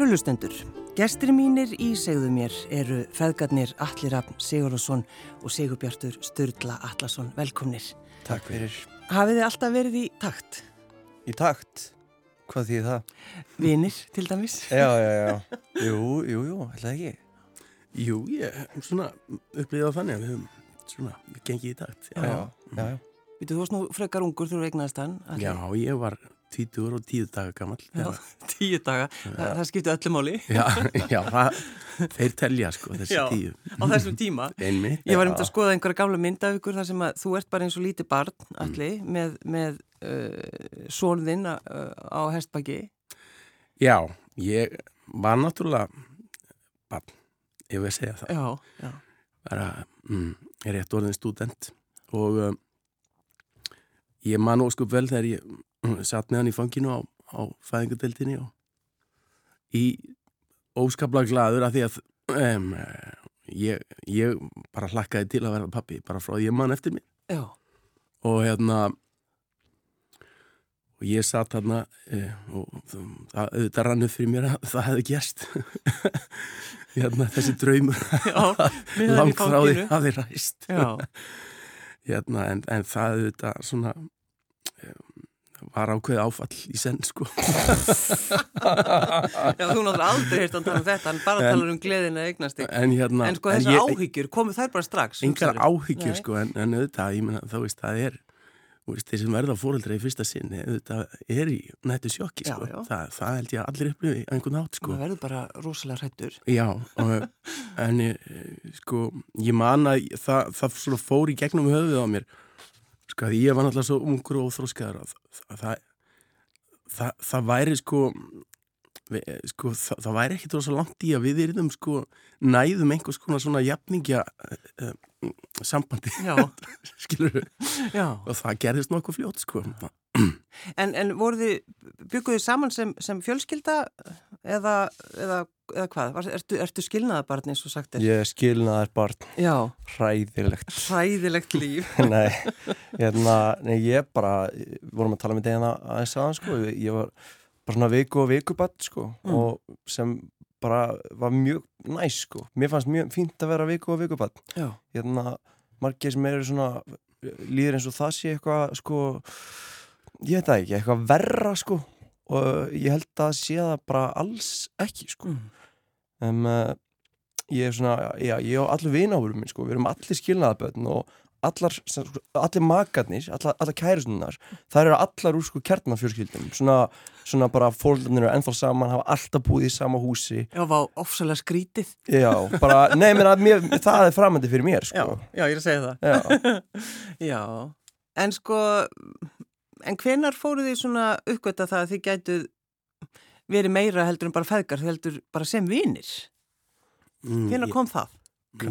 Kæru lustendur, gestir mínir í segðu mér eru feðgarnir Allir Raffn Sigurðarsson og Sigurbjartur Sturla Allarsson. Velkomnir. Takk fyrir. Hafið þið alltaf verið í takt? Í takt? Hvað þýð það? Vinir, til dæmis? Já, já, já. Jú, jú, jú, ætlaði ekki. Jú, ég svona upplýðið á þannig að við höfum svona gengið í takt. Já, já, já. já. Vitu, þú varst nú frekar ungur þegar þú eignaðist hann. Já, ég var títur og tíu daga gammal. Tíu daga. Þa, það skipti öllu máli. Já, já, það, þeir telja sko þessi Já, tíu. á þessum tíma. Einmitt. Ég var um til að skoða einhverja gamla mynda ykkur þar sem að þú ert bara eins og lítið barn allir með, með uh, sónðinn uh, á hestbaki. Já, ég var náttúrulega barn, ég vil segja það. Já, já. Bara, mm, er rétt orðin student og um, ég man óskup vel þegar ég mm, satt með hann í fanginu á, á fæðingadeildinni og í óskaplega gladur að því að um, ég, ég bara hlakkaði til að vera pappi bara frá því ég man eftir mig Já, og hérna og ég satt hérna eh, og það auðvitað rann upp fyrir mér að það hefði gerst. Hérna þessi draumur langt frá því fanginu. hafi ræst. Hérna, en, en það auðvitað svona var ákveð áfall í senn sko já, þú náttúrulega aldrei heyrst hann tala um þetta, hann bara En- talar um gleðina að eignast en hérna En sko þessar áhyggjur, komu þær bara strax? engar áhyggjur Nei. sko en, en auðvitað, ég meina, þá veist, það er þeir sem verða fóreldra í fyrsta sinni auðvitað er í nættu sjokki Já, sko. já. Það, það held ég að allir upplifi einhvern hátt sko Það verður bara rosalega hrættur. Já, og, en eh, sko, ég man að það, það fór í gegnum höfuð á mér sko, ég var náttúrulega svo ungur og óþróskaður að, að það, það, það væri sko, við, sko það, það væri ekkit rosa langt í að við erum sko næðum einhvers konar svona jafningja uh, sambandi, skilur og það gerðist nokkuð fljótt sko En, en bygguðu saman sem, sem fjölskylda eða, eða, eða hvað? Ertu, ertu skilnaðabarn eins og sagt er? Ég skilnaðar barn Já, hræðilegt. hræðilegt líf. nei, hérna, nei, ég bara, vorum að tala með degina aðeins aðan, sko. Ég, var bara svona viku og vikubatt, sko. Mm. Og sem bara var mjög næs, sko. Mér fannst mjög fínt að vera viku og vikubatt. Já, hérna, margir sem eru svona líður eins og það sé eitthvað sko, ég veit það ekki, eitthvað verra sko. Og ég held að sé það bara alls ekki sko. Um, uh, ég er svona, já, ég og allir vináfurum minn sko, við erum allir skilnaðaböðn og allar, sko, allir makarnir allar, allar kæristunnar, það eru allar úr sko kjarnafjörskildum, svona svona bara fólkarnir eru ennþá saman, hafa alltaf búið í sama húsi, já, var ofsalega skrítið. já, bara nei, menn að mér, það er framöndi fyrir mér Já, sko já, ég er að segja það. já. Já, en sko, en hvenar fóruð þið svona uppgötta það að þið gætuð verið meira heldur en bara feðgar, þið heldur bara sem vinir? mm, Hvenar kom það?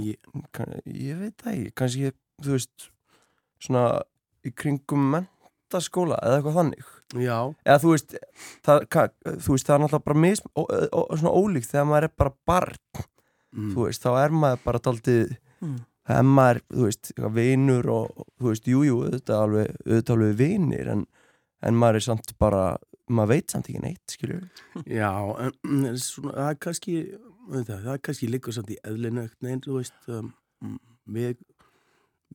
ég, kann, ég veit það ekki, kannski þú veist, svona í kringum mentaskóla eða eitthvað þannig Já, eða þú veist, það, ka, þú veist, það er náttúrulega bara mis, ó, ó, svona ólíkt þegar maður er bara barn, mm, þú veist, þá er maður bara daldið, Mm. Er maður þú veist, vinur og og, þú veist, jújú, jú, auðvitað alveg, auðvitað alveg vinir en, en maður er samt bara maður veit samt ekki neitt, skilju Já, en mm, svona, það er kannski það, það er kannski líka samt í eðlinu neins, þú veist um, mm, við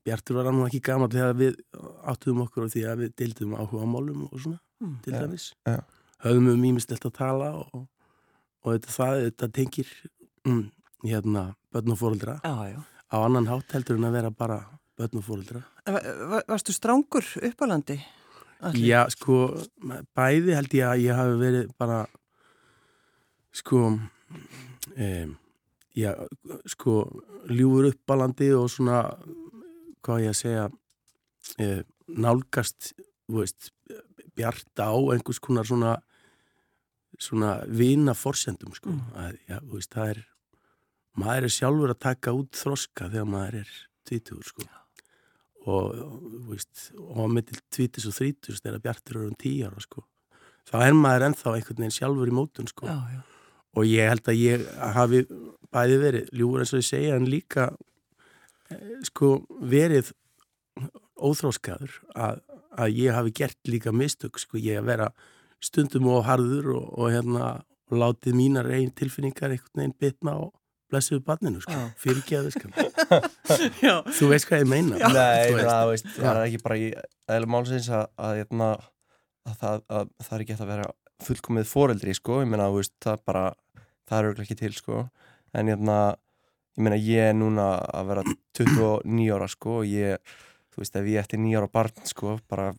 Bjartur var nú ekki gaman þegar við áttuðum okkur á því að við deildum áhuga málum og svona, Mm. til dæmis já. höfum um ímislegt að tala og, og þetta, það, þetta tengir mm, hérna, börn og fóreldra Já, já. Á annan hátt heldur en að vera bara börn og va- va- Varstu strángur upp á landi? Atli? Já, sko, bæði held ég að ég hafi verið bara sko um, já, sko ljúfur upp á landi og svona hvað ég að segja um, nálgast veist, bjart á einhvers konar svona svona vina forsendum sko, Mm. að, já, veist, það er maður er sjálfur að taka út þroska þegar maður er tvítugur sko og, veist, og á mittil tvítis og þrítus þegar Bjartur eru um tíu ára sko. þá er maður ennþá einhvern veginn sjálfur í mótun sko. Já, já. og ég held að ég hafi bæði verið ljúur eins og ég segja en líka eh, sko verið óþróskaður að, að ég hafi gert líka mistök sko ég að vera stundum og harður og, og hérna látið mínar einn tilfinningar einhvern veginn bitna á blessuðu barninu, sko, Já. fyrirgeðu, sko. Já, Þú veist hvað ég meina. Nei, Þú veist. það, veist, það er ekki bara í eða málsins að, að, að, að, það, að það er ekki hægt að vera fullkomið foreldri, sko, ég meina, þú veist, það er bara, það er auðvitað ekki til, sko, en hérna, ég meina, ég er núna að vera 29 ára, sko, og ég, þú veist, ef ég eftir 9 ára barn, sko, bara,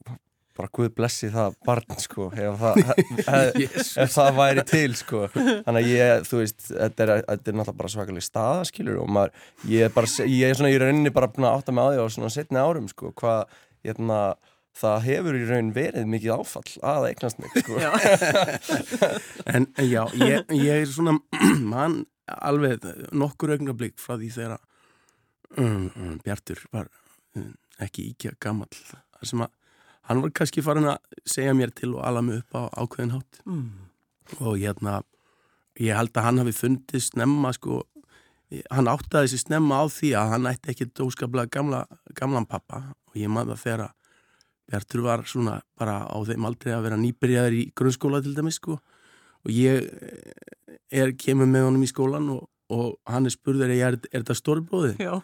bara guð blessi það barn, sko, ef það, hef, Yes. ef það væri til, sko, þannig að ég, þú veist, þetta er, þetta er náttúrulega bara svakalega staða, skilur, og maður, ég er bara, ég er svona í rauninni bara búin að átta mig á því á svona setni árum, sko, hvað, hérna, það hefur í raun verið mikið áfall að eignast mig, sko. já, En, en já, ég, ég er svona mann alveg nokkur augnablík frá því þegar um, um, Bjartur var um, ekki íkja gamall þar sem að hann var kannski farin að segja mér til og ala mig upp á ákveðin hátt. Mm. og hérna ég held að hann hafi fundið snemma sko, hann áttaði sér snemma á því að hann ætti ekki dóskaplega gamla, gamlan pappa. Og ég maður að Bjartur var svona bara á þeim aldrei að vera nýbyrjaður í grunnskóla til dæmis sko. Og ég eh, er, kemur með honum í skólan og, og hann er spurður er, er, er þetta stórbróði já,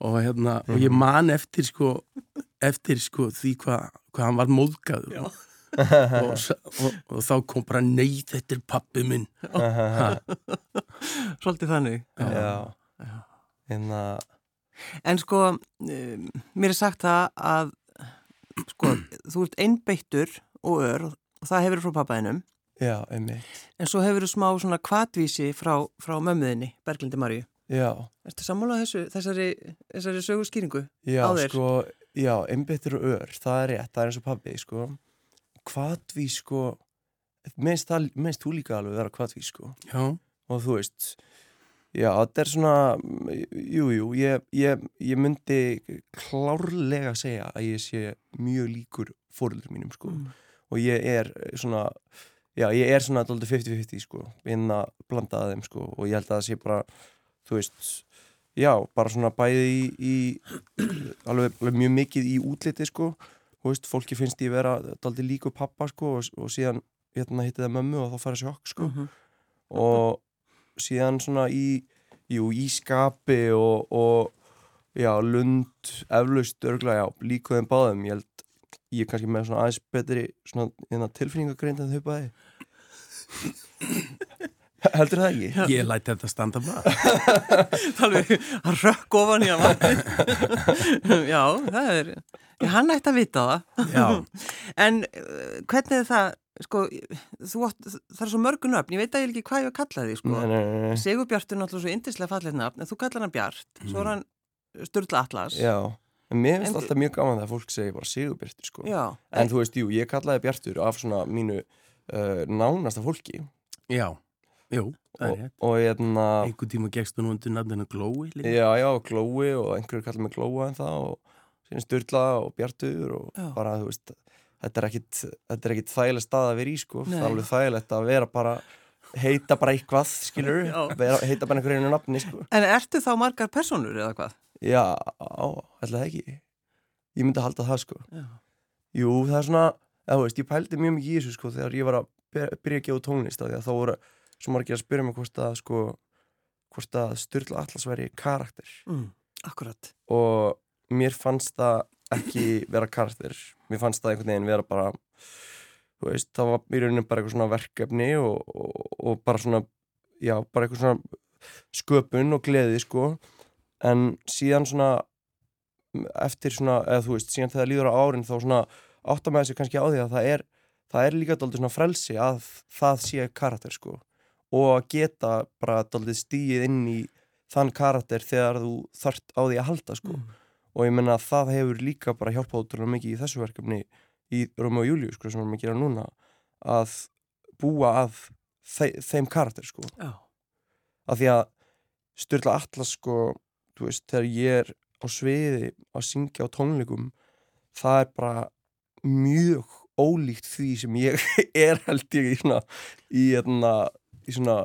og, hérna, og ég man eftir sko eftir sko því hvað hva hann var móðgæður og, s- og, og þá kom bara nei þetta er pappi minn. Ha, svolítið þannig. Já, Já. hérna, En sko, um, mér er sagt það að sko, þú ert einbeittur og ör og það hefur frá pappaðinum já, einmitt, en svo hefur þú smá svona kvatvísi frá, frá mömmuðinni, Berglindi Marju. já, Ertu sammálað þessu, þessari, þessari sögu skýringu? já, sko, já, einbyttur og ör, það er rétt, það er eins og pabbi, sko, hvaðví, sko, minnst, þú líka alveg vera hvaðví, sko, já, og þú veist já, þetta er svona jú, jú, ég, ég, ég myndi klárlega segja að ég sé mjög líkur fóröldur mínum, sko, Mm. og ég er svona, já, ég er svona dálítið 50-50, sko, inn að blanda að þeim, sko, og ég held að það sé bara þú veist, já, bara svona bæði í, í alveg, alveg mjög mikið í útliti, sko þú veist, fólki finnst ég vera dálítið líku pappa, sko, og, og síðan hérna hitti það mömmu og þá fara sjokk, sko Mhm. og síðan svona í, jú, í skapi og, og já, lund, eflaust, örgla, já, líka þeim báðum, ég held, ég er kannski með svona aðeins betri svona hérna, tilfinningagreind en þau bæði. Heldur það ekki? ég læti þetta standa bara Alveg, hann rökk ofan í að vatni. Já, það er, hann ætti að vita það. já, En uh, hvernig er það, sko, þú átt, það er svo mörgun nöfn, ég veit að ég ekki hvað ég að kalla því, sko. Nei, nei, nei, nei. Sigur Bjartur er náttúrulega svo indislega fallið nafn, en þú kallar hann Bjart, svo er hann Sturla Atlas. Já, en mér finnst En- alltaf mjög gaman þegar fólk segir bara Sigurbjartur, sko. Já, En þú veist, jú, ég kallaði Bjartur af svona mínu uh, nánasta fólki já, jú, það er og, rétt og hérna... einhver tíma gegstu nú undir nafninu Glói líka. Já, já, Glói og einhverju kallar mig Glóa en það og síðan Sturla og Bjartur og Já. bara, þú veist, þetta er ekkit, þetta er ekkit þægileg stað að vera í, sko. Nei. Það er alveg þægilegt að vera bara, heita bara eitthvað, skilur, vera, heita bara einhverju einu nafni, sko. en ertu þá margar personur eða hvað? Já, ætla það ekki. Ég myndi halda það, sko. Já. Jú, það er svona, þú veist, ég pældi mjög mikið í þessu, sko, þegar ég var að byrja að gefa tónlist, af því að þá voru svo margir að spyrja mig hvort að, sko, hvort að Sturla Atlas væri karakter. Mm, akkurat. og mér fannst það ekki vera karakter. Mér fannst það einhvern veginn vera bara þú veist, það var í rauninu bara eitthvað svona verkefni og, og, og bara svona já, bara eitthvað svona sköpun og gleði, sko. En síðan svona eftir svona, eða þú veist, síðan þegar líður á árin þá svona áttar með þessu kannski á því að það er, það er líka daldið svona frelsi að það sé karakter, sko og að geta bara stíið inn í þann karakter þegar þú þart á því að halda, sko Mm. og ég menna að það hefur líka bara hjálpað ótrúlega mikið í þessu verkefni í Rómi og Júliu, sko, sem við erum að gera núna að búa að þe þeim karakter, sko Já. af því að Sturla Atlas, sko veist, þegar ég er á sviði að syngja á tónleikum það er bara mjög ólíkt því sem ég er held ég í svona í, hérna, í svona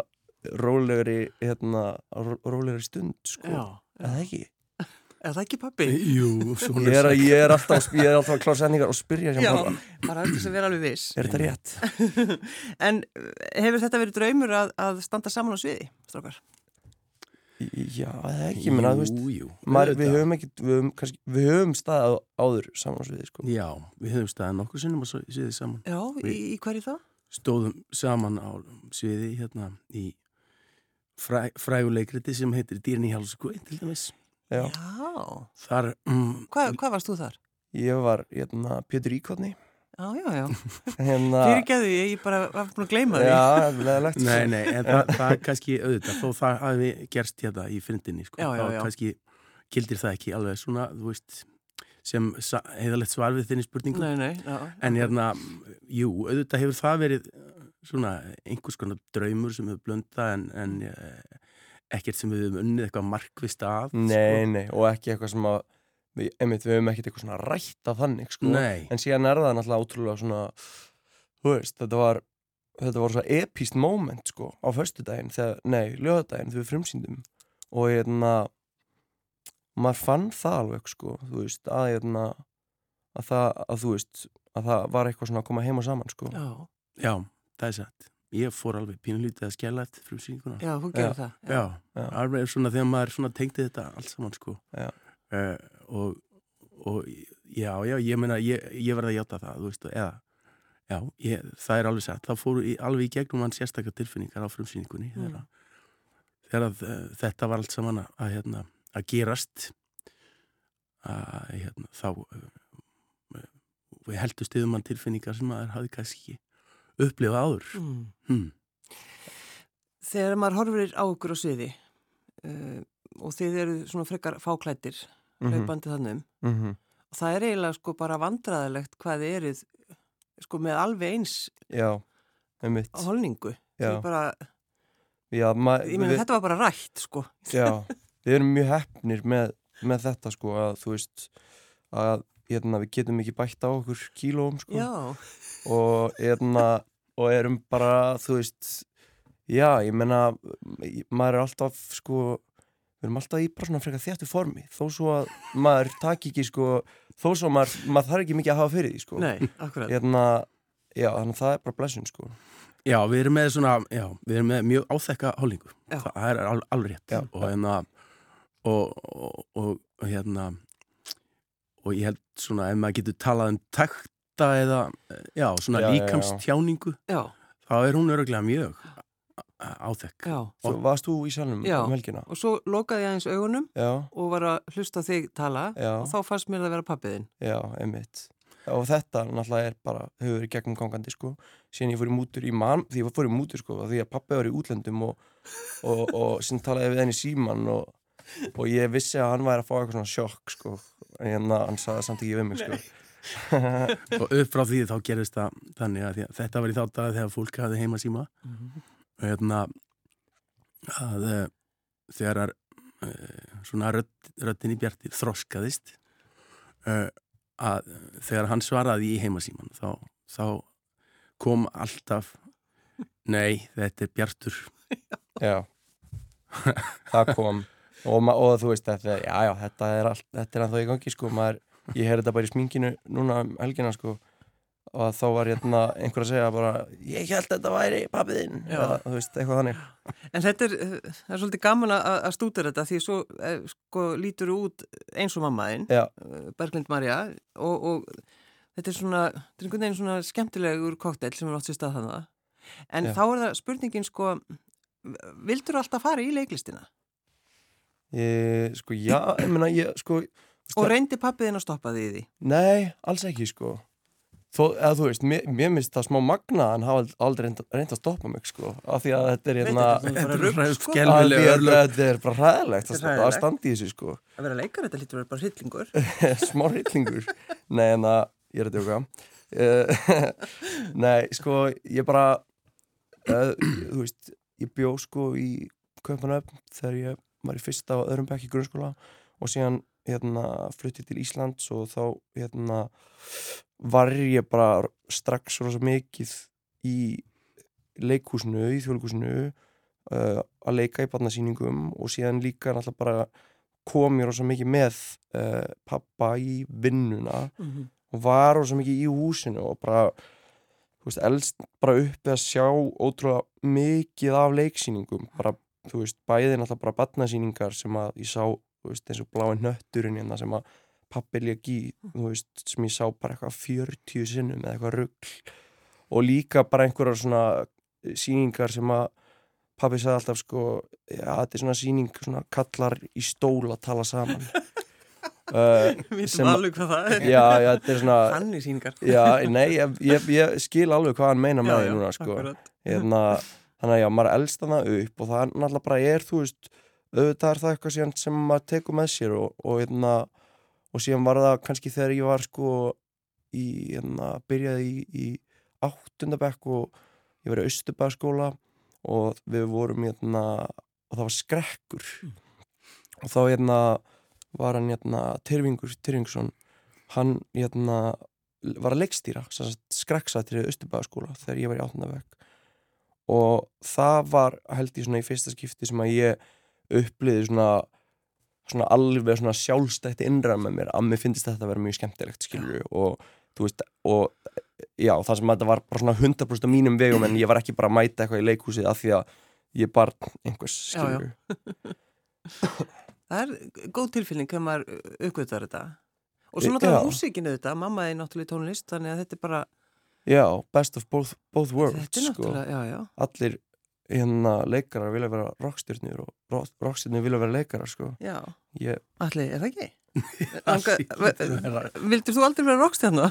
rólegri hérna, ró- rólegri stund, sko Já. eða ekki Er það ekki pappi? Jú, Ég er, að- ég er alltaf, ég er alltaf að klára setningar og spyrja sem Já, pappa bara til þess að vera alveg viss. Er þetta rétt? En uh, hefur þetta verið draumur að, að standa saman á sviði, strókar? Já, það er ekki, menna, þú veist Jú, maður, Við höfum ekki, við höfum, kannski, við höfum staðið áður samansviði, sko Já, við höfum staðið nokkuð sinnum að sviði saman Já, í, í hverju þá? Stóðum saman á sviði hérna í fræ, fræguleikriti sem heitir Dýrin í Hálskói til dæmis Já, Þar, mm, Hvað, hvað varst þú þar? ég var, hérna, Pétur Íkotni Já, já, já. Hérna Fyrirgeðu, ég ég bara var búin að gleyma því. Já, leðilegt Nei, nei, en það, það er kannski auðvitað þó það hafi gerst hérna í fyndinni sko. Já, já, já. kannski gildir það ekki alveg svona, þú veist sem heiðalegt svar við þinni spurningu Nei, nei, já. en hérna, jú, auðvitað hefur það verið uh, svona einhvers konar draumur sem hefur blönda en, en uh, ekkert sem við höfum unnið eitthvað markvist að Nei, nei, og ekki eitthvað sem að við, einmitt, við höfum ekkert eitthvað svona rætt af þannig, sko Nei. En síðan er það náttúrulega ótrúlega svona Þú veist, þetta var Þetta var svona epíst moment, sko Á föstudaginn, þegar, nei, lögadaginn Þegar við frumsýndum Og hérna Maður fann það alveg, sko Þú veist, að hérna Að það, að þú veist Að það var eitthvað svona að koma heima saman, sko Já, Já, það er satt Ég fór alveg pínulítið að skella eftir frumsýninguna já, þú gerir Já. það. Já, Já. alveg svona þegar maður svona tengdi þetta allt saman sko Já. uh, og, og já, já, ég meina ég, ég verði að játa það, þú veist, eða já, ég, það er alveg satt, það fóru í, alveg í gegnum hann sérstakar tilfinningar á frumsýningunni Mm. þegar, þegar að, uh, þetta var allt saman að, að, hérna, að gerast að hérna, þá uh, við heldur stiðum hann tilfinningar sem maður hafði kannski upplifað áður Mm. hmm. Þegar maður horfir á ykkur á sviði uh, og þið eru svona frekar fáklættir, Mhm, hlaupandi þannig um, mhm. og það er eiginlega sko bara vandræðilegt hvað þið eruð sko með alveg eins Já, einmitt holningu. Já, bara, já ma, ég meina þetta var bara rætt sko. Já, við erum mjög hefnir með, með þetta sko að þú veist að hérna, við getum ekki bætt á okkur kílóum sko Já, og, hérna, og erum bara þú veist já, ég menna maður er alltaf sko við erum alltaf í bara svona frekar þjættu formi þó svo að maður taki ekki sko þó svo að maður, maður þarf ekki mikið að hafa fyrir því sko nei, akkurat. hérna, já, þannig að það er bara blessun sko Já, við erum með svona, já, við erum með mjög áþekka hálningu. Já. Það er al, alveg rétt. Já. Og hérna, og, og, og, og hérna, og ég held svona, ef maður getur talað um takta eða, já, svona Já, já, já. líkamstjáningu, Já, þá er hún öruglega mjög áþekk. já. Svo varst þú í salnum Já. um helgina? Og svo lokaði ég aðeins augunum Já, og var að hlusta þig tala Já. og þá fannst mér að vera pappiðinn. já, einmitt og þetta náttúrulega er bara, hefur verið gegnum gangandi sko, síðan ég fór í mútur í mann, því ég fór í mútur sko, því að pappi var í útlöndum og, og, og síðan talaði við henni síman og, og ég vissi að hann væri að fá eitthvað svona sjokk sko, en hérna, hann sagði samt ekki við mig sko. Og upp frá því þá gerist það þannig að, að þetta var í þá dag þegar fólk hafði heima síma og hérna að uh, þegar uh, svona rödd, röddin í bjartir þroskaðist uh, að þegar hann svaraði í heimasíman þá, þá kom alltaf nei, þetta er bjartur. Já, það kom og, og þú veist þetta, já já, þetta er allt, þetta er ennþá í gangi sko, maður, ég heyrði þetta bara í sminkinu núna um helgina sko og þá var hérna einhver að segja bara ég held þetta væri pappiðinn þú veist, eitthvað þannig En þetta er, eh, það er svolítið gaman að, að stútur þetta því svo eh, sko lítur þú út eins og mammaðinn, já, Berglind Marja og, og þetta er svona, þetta er einhvern veginn svona skemmtilegur koktel sem er átt sér stað þannig. En Já. þá er það spurningin sko, vildur alltaf fara í leiklistina? Ég, sko já, ég meina ég, sko Og reyndi pappiðinn að stoppa því í því? nei, alls ekki sko Þó, eða þú veist, mér, mér minnst það smá magna en hafa aldrei reynd, reynd að stoppa mig sko, af því að þetta er hérna sko. Þetta er bara er að, standa í þessu sko Að vera leikar, þetta lítur að vera bara hryllingur. smá hryllingur nei en að ég er að djóka uh, nei sko ég bara uh, þú veist ég bjó sko í Kaupanöfn þegar ég var í fyrsta og öðrum bekk í grunnskóla og síðan hérna flutti til Íslands og þá hérna var ég bara strax rosa mikið í leikhúsinu, í þjóðleikhúsinu uh, að leika í barnasýningum og síðan líka náttúrulega bara kom ég rosa mikið með uh, pappa í vinnuna Mhm. og var rosa mikið í húsinu og bara veist, elst bara uppi að sjá ótrúlega mikið af leiksýningum bara, þú veist, bæði náttúrulega bara batnasýningar sem að ég sá, þú veist, eins og bláin nötturinn hérna sem að pappi lék í, þú veist, sem ég sá bara eitthvað 40 sinnum eða eitthvað rugl og líka bara einhverjar svona sýningar sem að pappi sagði alltaf sko, já, þetta er svona sýning svona kallar í stól að tala saman uh, Við veitum alveg hvað það er. já, já, þetta er svona Þannig sýningar. já, nei, ég, ég, ég skil alveg hvað hann meina með því núna sko. hérna, þannig að já, maður elst hana upp og það er náttúrulega bara er, þú veist auðvitað er það eitthvað sem maður tekur með sér og, og hérna og síðan var það kannski þegar ég var sko í, hérna, byrjaði í, í áttundabekk og ég var í Östubæðskóla og við vorum hérna og það var skrekkur. Og þá hérna var hann hérna Tyrfingur Tyrfingsson hann hérna var að leikstýra skrekksættrið Östubæðskóla þegar ég var í áttundabekk og það var held ég svona í fyrsta skipti sem að ég uppliði svona svona alveg svona sjálfstætt innræð með mér að mér finnst þetta að vera mjög skemmtilegt skilur og þú veist og já það sem að þetta var bara svona 100% á mínum vegum en ég var ekki bara að mæta eitthvað í leikhúsið af því að ég barn einhvers skilur Það er góð tilfinning þegar maður uppgötar þetta. Og svo náttúrulega já. músíkinu þetta, mamma er náttúrulega tónlist, þannig að þetta er bara, já, best of both, both worlds þetta er sko. já, já. allir hérna leikarar vilja vera rockstjörnur og rockstjörnur vilja vera leikarar sko. Já, ég, allir, er það ekki? Vildur þú aldrei vera rockstjarna?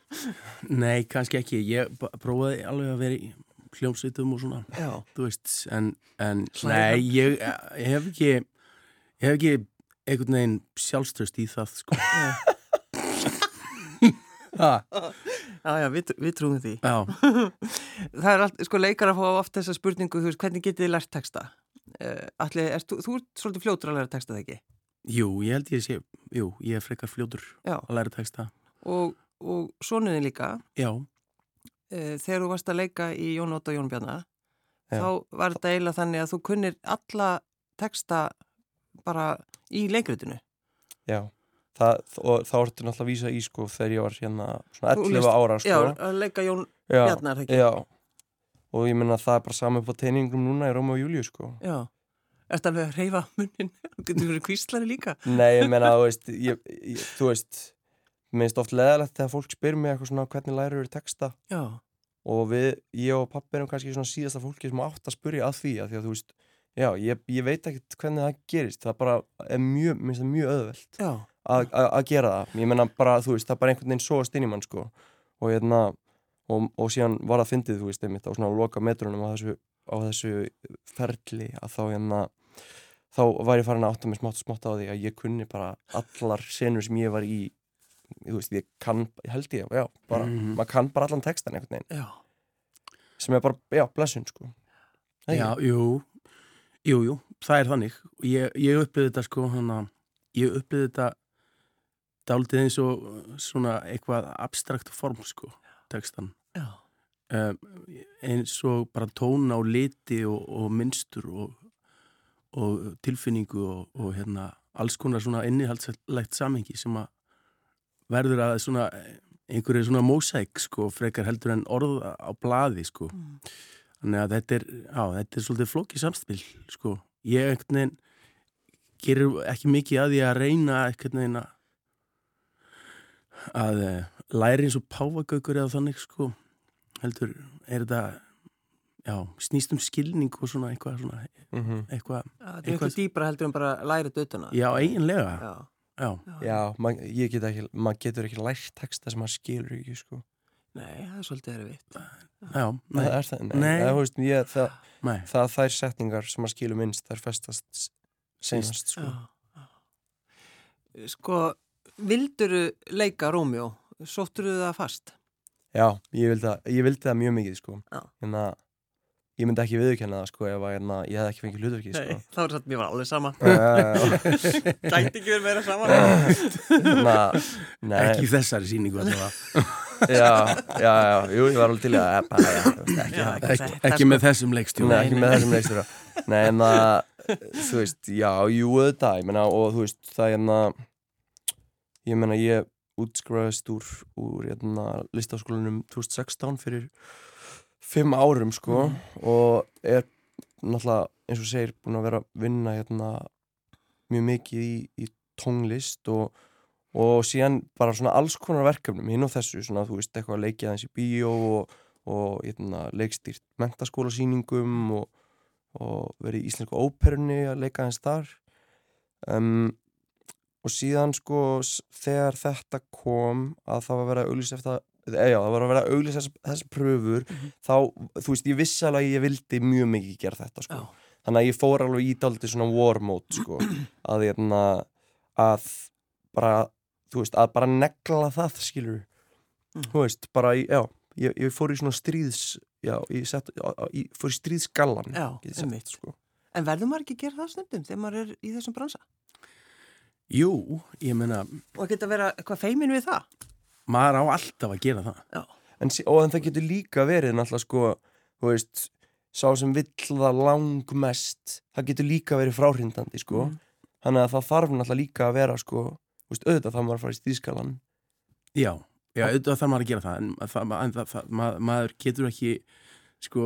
Nei, kannski ekki. Ég prófaði alveg að vera í hljómsveitum og svona, Já, þú veist, en, en nei, ég, ég hef ekki, ég hef ekki einhvern veginn sjálfströst í það, sko. Já, já, við, við trúum því. já, Það er allt, sko, leikar að fá oft þessa spurningu, þú veist, hvernig getið þið lært texta? Uh, allir, er, þú, þú ert svolítið fljótur að læra texta það ekki? jú, ég held ég sé, jú, ég er frekar fljótur Já, að læra texta. og, og sonuðin líka, Já, uh, þegar þú varst að leika í Jón Óta og Jón Bjarnar, þá var þetta eiginlega þannig að þú kunnir alla texta bara í leikritinu. já það, og þá ertu náttúrulega að vísa í sko þegar ég var hérna svona Þú 11 lést- ára sko Já, að leika Jón Bjarnar, ekki? já. og ég menna það er bara saman á teiningum núna í Róma og Júliu sko Já. Ertu alveg að reyfa munnin? Þú getur verið kvíslari líka. nei, ég menna, þú ég, þú veist, mér finnst oft leðalegt þegar fólk spyr mig eitthvað svona hvernig lærir eru texta Já, og við, ég og pappi erum kannski svona síðasta fólki sem átt að spyrja að því að því að þú veist, já, ég, ég veit ekkert hvernig það gerist, það bara er mjög, mér finnst það mjög öðvelt já, að að- að gera það, ég menna bara, þú veist, það er bara einhvern veginn sóast inn í mann, sko og hérna, og, og síðan var það fyndið, þú veist, einmitt á svona loka metrunum á þessu, á þessu ferli að þá hérna þá var ég farin að átta mig smátt smátt á því að ég kunni bara allar senur sem ég var í þú veist, ég kann, held ég, já, bara Mhm. maður kann bara allan textan einhvern veginn já. sem er bara, já, blessun sko Það já, jú, jú, jú, það er þannig. Ég, ég upplýði þetta, sko, hana, ég upplýði þetta dálítið eins og svona eitthvað abstrakt form, sko, textan. Um, eins og bara tóna og liti og, og mynstur og, og tilfinningu og, og hérna alls konar svona innihaldslegt samengi sem að verður að svona einhverju svona mósæk sko frekar heldur en orð á blaði sko Mm. þannig að þetta er, já, þetta er svolítið flókið samspil sko ég einhvern veginn gerir ekki mikið að því að reyna einhvern veginn að eh, læri eins og páfagaukur eða þannig sko heldur er þetta já, snýst um skilning og svona eitthvað svona, Mhm. eitthvað, það er Eitthvað- dýbra heldur en bara læra dötuna. já, eiginlega Já, já, Já, ég get ekki, maður getur ekki lært texta sem maður skilur ekki, sko Nei, það er svolítið erfitt. já, Nei. Það er það, nei, Nei. Það, veist, ég, það, nei það þær setningar sem maður skilur minnst, þær festast s- seinast, sko Já, já. Sko, vilduru leika Rómjó? Sótturu það fast? Já, ég vildi það, ég vildi það mjög mikið, sko Já. En að, ég myndi ekki viðurkenna það, sko, ef að, hérna, ég hef ekki fengið hlutverkið, sko það var satt, mér var alveg sama. Já, já, já. Gæti ekki verið meira sama. Hérna, nei, ekki þessari síningu já, já, já, jú, ég var alveg til að, bara, já, þú veist, ekki Já, það ekki ekki, þetta, ekki með þessum leikstjóra Nei, ekki með þessum leikstjóra Nei, en það, þú veist, já, jú, auðvitað, ég meina, og þú veist, það er hérna, ég meina, ég útskræðist úr, úr hérna, listaskólanum 2016 fyrir fimm árum, sko, og er náttúrulega, eins og segir, búin að vera að vinna hérna mjög mikið í, í tónlist og, og síðan bara svona alls konar verkefnum hinn og þessu, svona, þú veist, eitthvað að leikja í bíó og, og hérna, leikstýrt mentaskólasýningum og og verið í Íslensku óperunni að leika hans þar. Um, og síðan sko þegar þetta kom að það var að vera að auglýsa eftir eða já, það var að vera að auglýsa þessar þess pröfur þá, þú veist, ég vissi alveg að ég vildi mjög mikið gera þetta sko Já. þannig að ég fór alveg í dálítið svona war mode sko, að ég að bara, þú veist, að bara negla það, skilur Mm. þú veist, bara, já ég, ég fór í svona stríðs já, ég, sett, ég fór í stríðsgallan Já, get ég sagt, einmitt. sko. En verður maður ekki að gera það stundum þegar maður er í þessum bransa? Jú, ég meina, Og geta að vera eitthvað feimin við það? maður á alltaf að gera það. Já. en, sí- og en það getur líka verið náttúrulega sko, þú veist sá sem vill það langmest það getur líka verið fráhrindandi sko. Mhm. þannig að það þarf náttúrulega líka að vera sko, þú veist, auðvitað það maður að fara í stríðsgallan Já, já, auðvitað þarf maður að gera það, en, það, en það, það, maður, maður getur ekki, sko,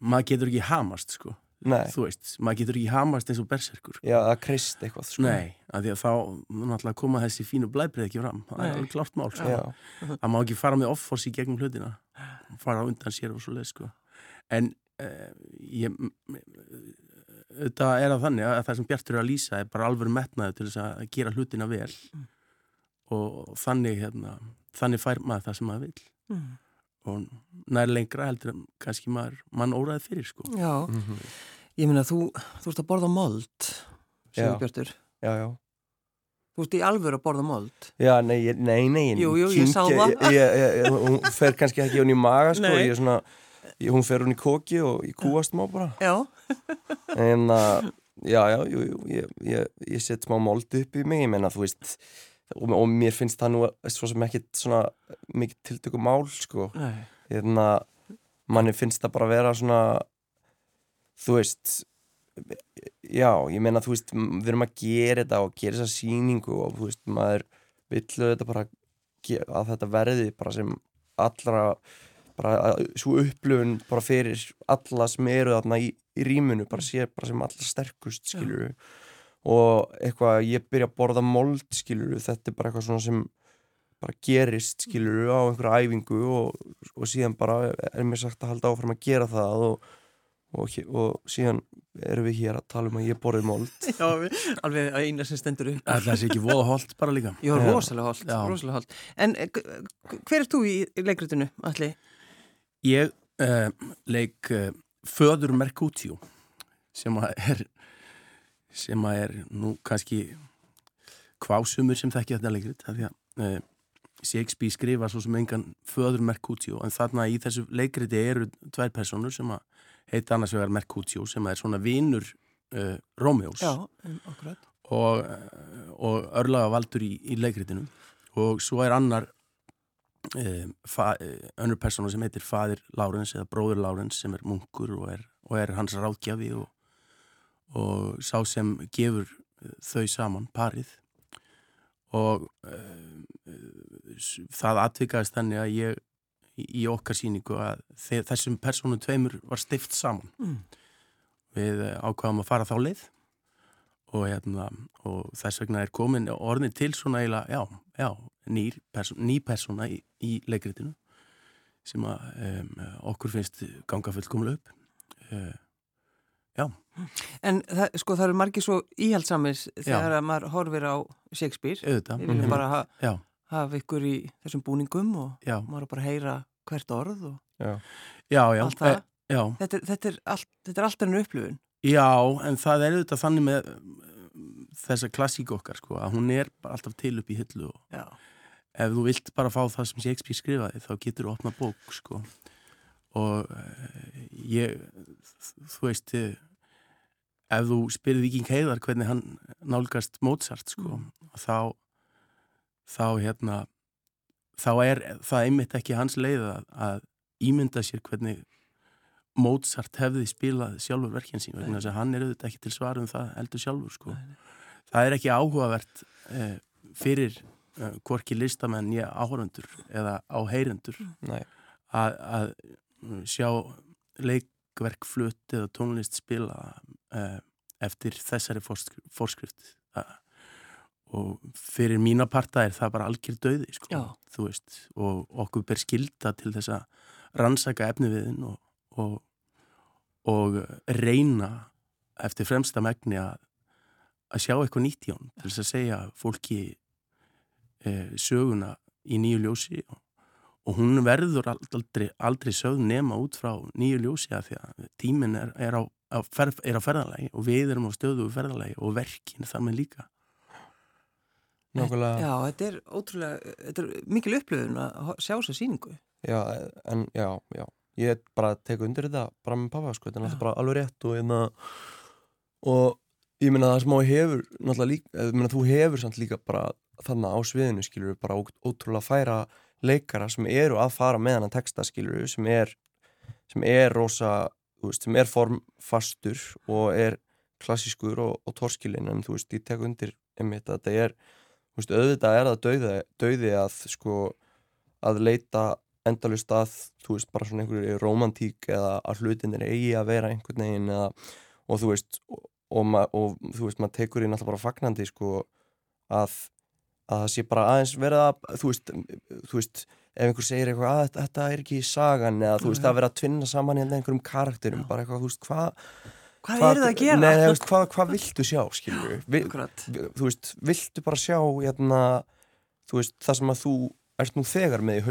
maður getur ekki hamast, sko. Nei. Þú veist, maður getur ekki hamast eins og berserkur. já, það krist eitthvað sko. Nei, af því að þá náttúrulega koma þessi fínu blæbrið ekki fram. Það er alveg klárt mál, sko. já, Það má ekki fara með offors í gegnum hlutina. Fara undan sér og svo leið, sko. En uh, ég, þetta er að þannig að það sem Bjartur er að lýsa er bara alveg metnaði til þess að gera hlutina vel og þannig, hérna, þannig fær maður það sem maður vil Mm. og nær lengra heldur kannski maður mann óraði fyrir, sko. Já, Mhm. Ég meina þú, þú ert að borða mold, segur Björtur. já, já Þú ert í alvöru að borða mold. Já, nei, ég- nei, nei Jú, jú, ég sá það. ég, ég, ég, Hún fer kannski ekki hún í maga, sko Nei. ég er svona, ég, Hún fer hún í koki og ég kúast má bara Já, En að, já, já, jú, jú Ég, ég, ég set smá mold upp í mig Ég menna, þú veist og, og mér finnst það nú svo sem ekkit svona mikið tiltöku mál, sko nei. Hérna, manni finnst það bara vera svona þú veist já, ég meina, þú veist við erum að gera þetta og gera þessa sýningu og þú veist, maður villu þetta bara að þetta verði bara sem allra bara svo upplöfun bara fyrir alla sem eru þarna í, í rýmunu bara sé bara sem allra sterkust skilur og eitthvað ég byrja að borða mold skilur þetta er bara eitthvað svona sem bara gerist skilur á einhverja æfingu og, og síðan bara er mér sagt að halda áfram að gera það og, og, og síðan erum við hér að tala um að ég borðið mold Já, við- alveg að eina sem stendur upp. Það er ekki voða holt bara líka. Já. rosalega holdt, Já. rosalega holdt. En eh, hver er þú í leikritinu, Alli? Ég uh, leik uh, Föður Mercutio sem að er sem að er nú kannski kvásumur sem þekki þetta leikrit af því að uh, Shakespeare skrifa svo sem engan Föður Mercutio en þarna í þessu leikriti eru tvær personur sem að heita annars vegar Mercutio sem er svona vinur uh, Rómeós. Já, um, og, og örlaga valdur í, í leikritinu. Og svo er annar um, fa, eh, önnur persóna sem heitir fadir Lárens eða bróður Lárens sem er munkur og er, og er hans ráðgjafi og, og sá sem gefur eh, þau saman, parið og um, það atvikaðist þannig að ég í, okkar síningu að þe þessum persónum tveimur var stift saman Mm. við eh, ákvaðum að fara þá leið og, hérna, og þess vegna er komin orðin til svona eiginlega, já, já, ný persóna í, í leikritinu sem að um, okkur finnst ganga fullkomlega upp. Uh, já, En það, sko, það eru margir svo íhaldsamis þegar að maður horfir á Shakespeare. auðvitað. Við viljum Mhm. bara ha, hafa ykkur í þessum búningum og já, maður bara heyra hvert orð og já, já, já. allt það. eh, já, Þetta, er- þetta, er allt, þetta er alltaf enn upplifun. já, en það er auðvitað þannig með um, þessa klassíku okkar, sko, að hún er bara alltaf til upp í hillu og Já. ef þú vilt bara fá það sem Shakespeare skrifaði þá getur þú opna bók sko. Og uh, ég þú veist uh, ef þú spyrir Viking Heiðar hvernig hann nálgast Mozart sko, þá þá hérna þá er það einmitt ekki hans leið að, að ímynda sér hvernig Mozart hefði spilað sjálfur verkinn sín þess að hann er auðvitað ekki til svarum það heldur sjálfur sko. Það er ekki áhugavert eh, fyrir eh, hvorki listamenn ég áhörundur eða áheyrendur Nei, að, mm, sjá leikverk flutt eða tónlist spila eh, eftir þessari forskrift, forskrift. Það, og fyrir mína parta er það bara algjör döði sko, þú veist og okkur ber skilda til þess að rannsaka efniviðin og, og, og reyna eftir fremsta megni að, að sjá eitthvað nýtt í hún til þess að segja fólki e, söguna í nýju ljósi og, og hún verður aldrei, aldrei sögð nema út frá nýju ljósi að því að tíminn er, er, á, á ferð, er á ferðalagi og við erum á stöðu ferðalagi og verkin þar með líka. Nákvæmlega. Já, þetta er ótrúlega, þetta er mikil upplöfun að sjá þessa síningu. Já, en já, já. Ég bara tek undir þetta bara með pappa sko, þetta er náttúrulega bara alveg rétt og, einna, og ég meina það sem á hefur náttúrulega líka, ég meina þú hefur samt líka bara þannig á sviðinu skilur bara ótrúlega færa leikara sem eru að fara með hann að texta skilur sem er, sem er rosa, veist, sem er formfastur og er klassískur og, og torskilinn en þú veist, ég tek undir einmitt að þetta er, þú veist, auðvitað er það dauði, dauði að sko að leita endalust að, þú veist, bara svona einhverju romantík eða að hlutin er eigi að vera einhvern veginn eða, og þú veist, og, og, og þú veist, maður tekur í náttúrulega bara fagnandi, sko, að, að það sé bara aðeins verið að, þú veist, þú veist, ef einhver segir eitthvað að þetta- þetta er ekki sagan eða þú veist, að vera að tvinna saman hérna einhverjum karakterum, bara eitthvað, þú veist, hvað Hvað, er það að gera? Nei, þú veist, hvað, hvað viltu sjá? Akkurat. Þú veist, viltu bara sjá, hérna, þú veist, það sem að þú ert nú þegar með í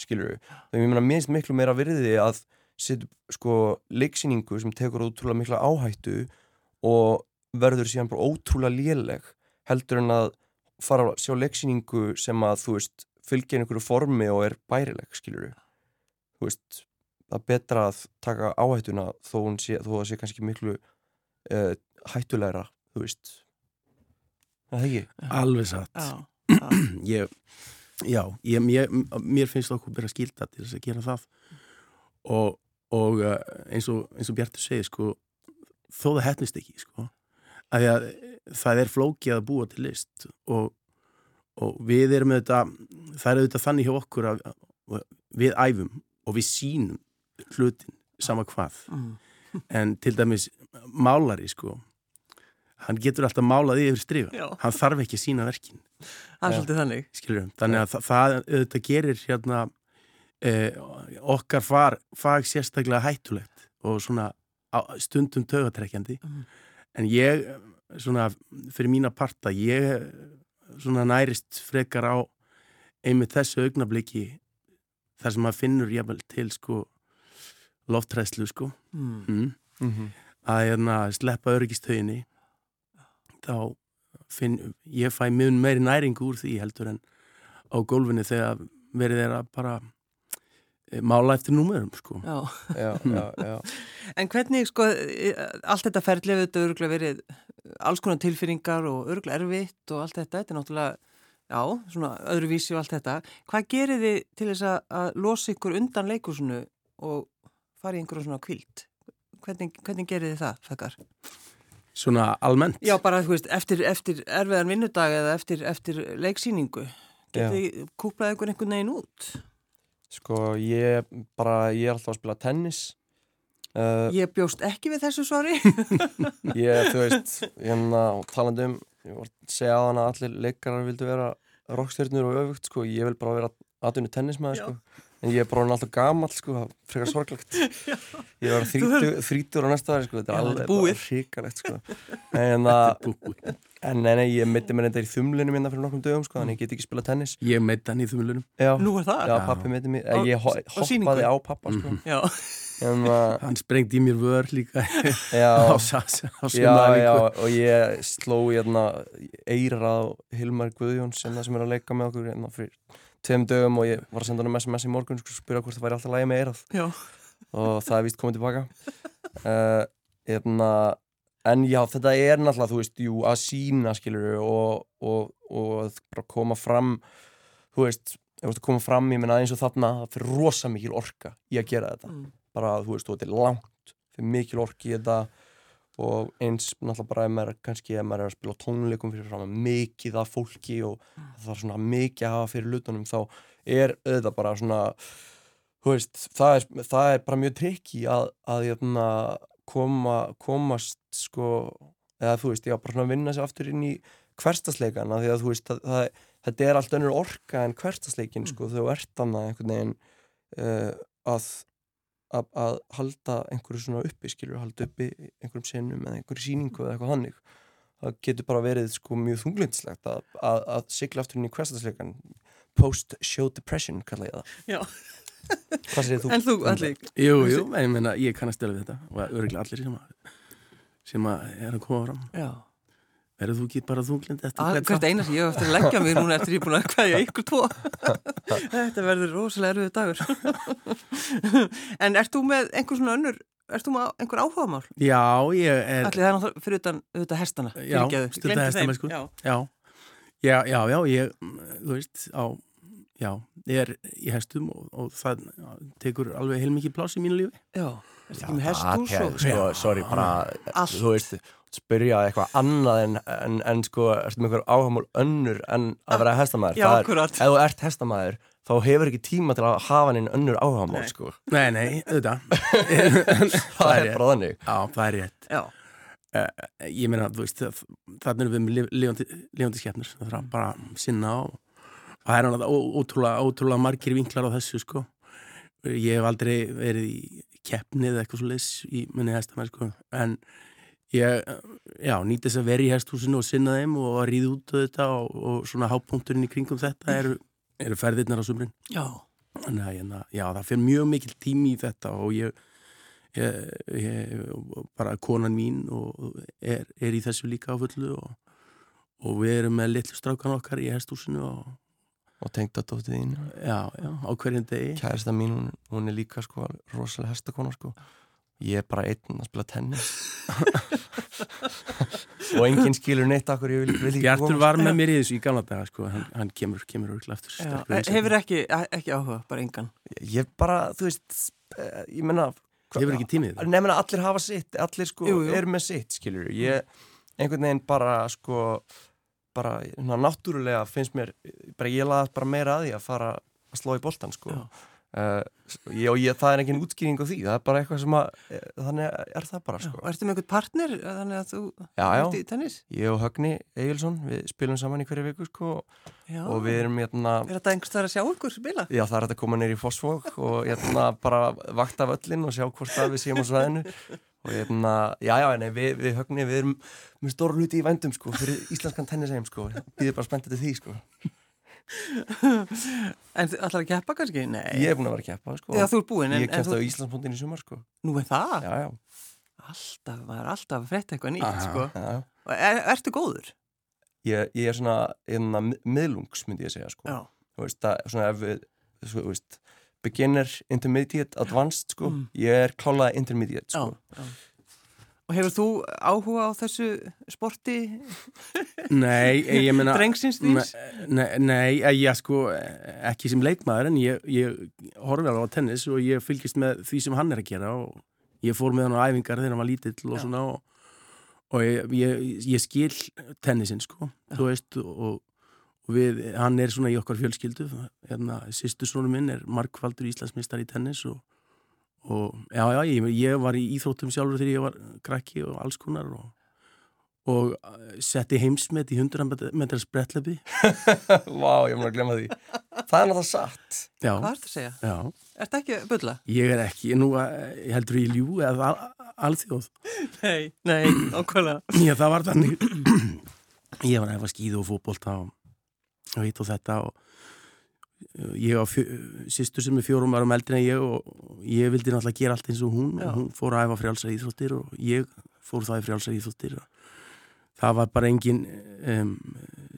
skilur við, þegar ég meina minnst miklu meira virði að setja sko leiksýningu sem tekur ótrúlega mikla áhættu og verður síðan bara ótrúlega léleg heldur en að fara að sjá leiksýningu sem að þú veist fylgja einhverju formi og er bærileg skilur þú veist, það er betra að taka áhættuna þó, hún sé, þó það sé kannski miklu uh, hættulegra þú veist. Það er ekki alveg satt. Já, já. ég, já, ég, mér, mér finnst okkur byrja skilda til þess að gera það. Og, og eh, eins og, eins og Bjartur segir sko, þó það hefnist ekki sko, að því að það er flókið að búa til list og, og við erum auðvitað, það er auðvitað þannig hjá okkur að við æfum og við sínum hlutin sama hvað Mm. en til dæmis málari sko hann getur alltaf málað yfir striga Já. hann þarf ekki að sína verkin er þannig. skilur þannig að það, auðvitað gerir hérna eh, okkar far, fag sérstaklega hættulegt og svona stundum tögatrekkjandi Mm. en ég svona fyrir mína parta ég svona nærist frekar á einmitt þessu augnabliki þar sem maður finnur jafnvel til sko loftræslu sko Mm. mm. mm -hmm. að hérna, sleppa öryggistöginni þá finn ég fæ mjög meiri næringu úr því heldur en á gólfinu þegar verið er að bara mála eftir númerum sko. Já. já, já, já En hvernig, sko, e- allt þetta ferlið þetta örgulega verið alls konar tilfinningar og örgulega erfitt og allt þetta, þetta er náttúrulega, já, svona öðruvísi og allt þetta. Hvað gerir þið til þess að, að losa ykkur undan leikursunu og fara í einhverjum svona kvilt? Hvernig, hvernig gerir þið það, fekkar? svona almennt Já, bara, þú veist, eftir, eftir erfiðan vinnudag eða eftir, eftir leiksýningu. Getið þið kúplað ykkur einhvern veginn út? Sko, ég bara, ég er alltaf að spila tennis uh, Ég bjóst ekki við þessu svari. Ég, þú veist, hérna talandi um, ég var að segja að hana allir leikarar vildu vera rockstjörnur og öfugt, sko, ég vil bara vera aðunni tennismæður, Já. sko en ég er bara alltaf gamall, sko, það er frekar sorglegt. Ég var þrítur, á næsta ári, sko, þetta Já, er alveg bara hrikalegt, sko. En að, en nei, nei, ég mitti mér þetta í þumlunum hérna fyrir nokkrum dögum, sko, þannig ég get ekki spila tennis. Ég meit hann í þumlunum Já, Nú er það? já pappi mitti mér, Á- ég ho hoppaði á pappa, sko. Mhm. Já. en að, hann sprengdi í mér vör líka. Já. Á, sa- sa- á Já, já, sumaræfingu. og ég sló hérna eira á Hilmar Guðjóns sem það sem er að leika með okkur hérna fyrir tveim dögum og ég var að senda hann SMS í morgun sko, spyrja hvort það væri alltaf lægi með eirað og það er víst komið tilbaka. Uh, hérna, en já, þetta er náttúrulega, þú veist, jú, að sína skilur og, og, og bara koma fram þú veist, ef þú veist koma fram, ég menna eins og þarna það fyrir rosa mikil orka í að gera þetta. Mm. bara, þú veist, þú þetta er langt fyrir mikil orki í þetta og eins náttúrulega bara ef maður kannski ef maður er að spila tónleikum fyrir fram mikið af fólki og það er svona mikið að hafa fyrir lutunum þá er auðvitað bara svona veist, það er, það er bara mjög trikki að, að jöfna, koma, komast sko, eða þú veist, já, bara svona vinna sér aftur inn í hverstasleikana því að þú veist, það, það, þetta er allt önnur orka en hverstasleikin, sko, þegar þú ert annað einhvern veginn uh, að að, að halda einhverju svona uppi skilur, halda uppi einhverjum senum eða einhverju síningu eða eitthvað hannig það getur bara verið sko mjög þunglindslegt að, að, að sigla aftur inn í hverstaðsleikan post-show depression kalla ég það. Já. Hvað segir þú? En þú, allir Jú, jú, ég meina, ég kannast stela við þetta og örgulega allir sem að sem að er að koma fram. Já Verður þú ekki bara þunglind eftir hvern Hvert þátt? eina sem ég hef eftir að leggja mig núna eftir ég er búin að kvæðja ykkur tvo Þetta verður rosalega erfið dagur En ert þú með einhver svona önnur Ert þú með einhver áhugamál? Já, ég er Allir það er náttúrulega fyrir utan auðvitað hestana Já, gleymdi hestana, sko. Já. Já, já, já, já ég, þú veist, á já, ég er í hestum og, og það tekur alveg heilmikið pláss í mínu lífi Já, ertu ekki með hesthús og sko, sorry, bara Allt. þú veist, spyrja eitthvað annað en, en, en sko, ertu með einhver áhagamál önnur en að vera hestamæður Já, akkurat. ef þú ert hestamæður þá hefur ekki tíma til að hafa hann önnur áhagamál, Nei. sko. Nei, nei, auðvitað. Það er bara þannig. Já, það er rétt. Já, uh, Ég meina, þú veist, þannig erum við lif- lifandi, lifandi skepnur. Það þarf bara að sinna og og það er hann ótrúlega, ótrúlega margir vinklar á þessu, sko. Ég hef aldrei verið í keppni eða eitthvað svo leys í minni hestamæð, sko. En ég, já, nýti þess að vera í hesthúsinu og sinna þeim og að ríða út á þetta og, og svona hápunkturinn í kringum þetta eru, eru ferðirnar á sumrin. Já, Þannig að hérna, já, það fyrir mjög mikil tími í þetta og ég, ég, ég bara konan mín og er, er í þessu líka á fullu og, og við erum með litlu strákan okkar í hestúsinu og og tengda já, já, á hverjum degi. kærista mín, hún, hún er líka sko rosalega hestakona sko ég er bara einn að spila tennis og enginn skilur neitt akkur ég vil, vil ekki Bjartur koma, var með mér í þessu í gamla daga, sko, hann, hann kemur, kemur örgla aftur. já. Hefur ekki, ekki áhuga, bara engan ég bara, þú veist eh, ég menna Hefur ekki tímið það? nefna allir hafa sitt, allir sko Jú, jú. eru með sitt, skilur ég einhvern veginn bara sko bara ná, náttúrulega finnst mér bara ég laðast bara meira að því að fara að slá í boltan sko Já. Uh, ég, og ég, það er engin útskýring á því það er bara eitthvað sem að eh, þannig er það bara sko Og ertu með einhvern partner þannig að þú ert í tennis? ég og Högni Egilson, við spilum saman í hverju viku sko og við erum hérna er þetta einhvers þar að sjá ykkur spila? Já, það er hægt að koma neyri í Fossvog og hérna bara vakta völlin og sjá hvort að við séum á svæðinu og já, já, nei, við, við höfni, við erum með stóru hluti í vændum, sko, fyrir íslenskan tennisheim, sko, býðir bara spenntið til því, sko. En þú ætlar að keppa kannski? Nei. Ég er búin að vera að keppa, sko. Já, þú ert búinn, en- Ég en keppt þú- á Íslandsbúndin í sumar, sko. Nú er það? Já, já, Alltaf, maður er alltaf að frétta eitthvað nýtt, Aha. sko. já, já. Er, ertu góður? Ég, ég er svona, hérna, miðlungs, myndi ég segja, sko. Já. Þú veist, það, svona ef við, þú veist, beginner, intermediate, advanced, sko. Mm. Ég er klálega intermediate, Já, sko. já. Og hefur þú áhuga á þessu sporti Nei, ég meina... drengsins þýns? Nei, nei, eh, ég sko ekki sem leikmaður en ég, ég horfi alveg á tennis og ég fylgist með því sem hann er að gera og ég fór með hann á æfingar þegar hann var lítill og Já. svona og, og ég, ég, ég skil tennisin sko, þú veist og, og við, hann er svona í okkar fjölskyldu hérna, sýstu sónu minn er markvaldur Íslandsmeistar í tennis og, og já, já, ég, ég var í íþróttum sjálfur þegar ég var krakki og alls konar og og eh, setti heimsmet í 100 metrar sprettlepi Vá, ég mun að glemma því. Það er náttúrulega satt. Já, Hvað ertu að segja? já, Ertu ekki að bulla? ég er ekki, nú eh, ég heldur ég ljú eða al, alþjóð. Nei, nei, okkurlega. Já, það var þannig, ég var að hefa skíðu og fótbolta og, og hitt og þetta og eh, ég á sýstur sem er fjórum árum eldri en ég og ég vildi náttúrulega gera allt eins og hún. Já. og hún fór að æfa frjálsar íþróttir og ég fór það í frjálsar íþróttir og það var bara engin um,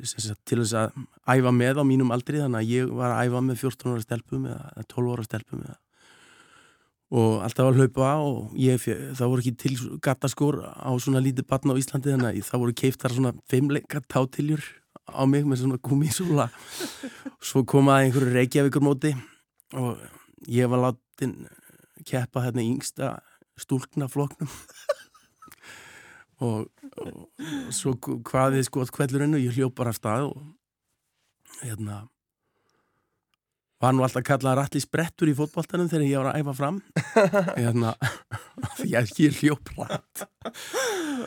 sagt, til þess að æfa með á mínum aldri. Þannig að ég var að æfa með 14 ára stelpum eða 12 ára stelpum eða og alltaf að hlaupa og ég, það voru ekki til gattaskór á svona lítið batn á Íslandi þannig að það voru keiftar svona fimmleika tátiljur á mig með svona gúmísúla svo komaði einhverju reykjavíkur móti og ég var látin keppa hérna í yngsta stúlkna floknum og, og, og svo hvaðið sko kvellurinn og ég hljóp bara af stað og hérna var nú alltaf kallað rætli sprettur í fótboltanum þegar ég var að æfa fram. Hérna því að ég hljóp rætt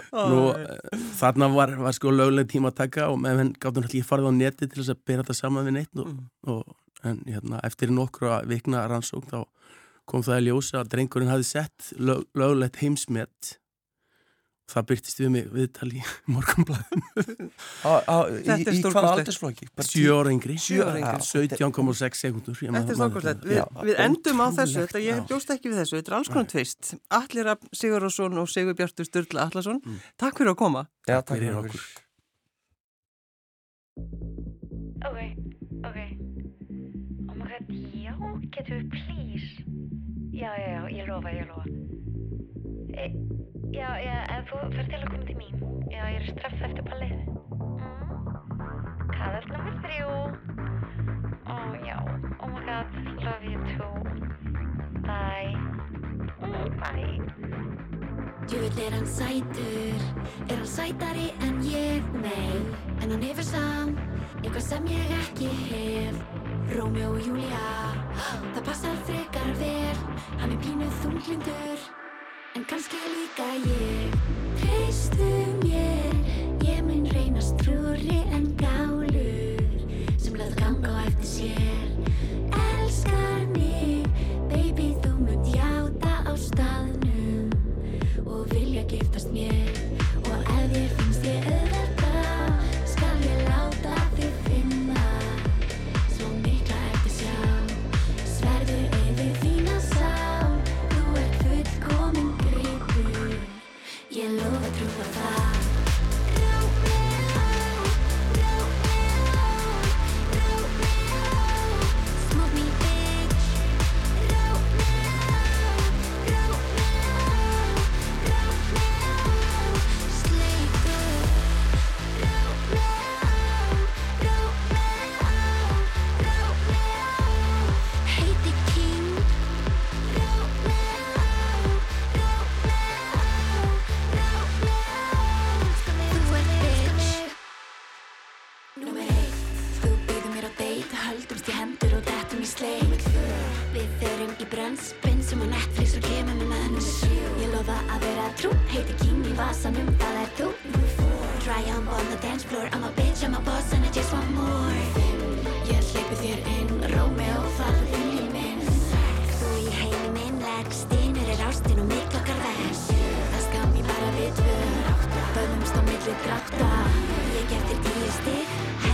Nú, eh, þarna var, var sko löguleg tíma að taka og meðan gáttum ég farið á neti til þess að bera þetta saman við neitt og, og, en hérna, eftir nokkru vikna rannsókn þá kom það að ljósa að drengurinn hafi sett lög, lögulegt heimsmet það byrtist við mig viðtali í morgunblæðum Þetta er? Bara sjö ára yngri Sjö ára yngri. 17,6 sekundur Þetta er þetta. Við, við endum á þessu, þetta ég já. bjóst ekki við þessu, þetta er alls konar tvist. Allir að Sigurðarsson og Sigur Bjartur Sturla Allarsson, takk fyrir að koma. Já, Takk fyrir okkur. Ok, ok. Oh my god, já, getur við please? Já, já, já, ég lofa, ég lofa. Já, já, en þú fyrir til að koma til mín. Já, ég er strax eftir ballið. Mm. Kallast nummer þrjú. Ó, já, oh my god, love you too. Bye. Mm, bye. Djúvill er hann sætur, er hann sætari en ég, nei En hann hefur samt, eitthvað sem ég ekki hef Rómjó og Júlía, það passar frekar vel Hann er pínuð þunglindur, en kannski líka ég. Treystu mér, ég mun reynast trúri en gálur Sem löð ganga á eftir sér. Elskar mig, baby þú mun játa á staðnum og vilja giftast mér Ég gef þér tíu stig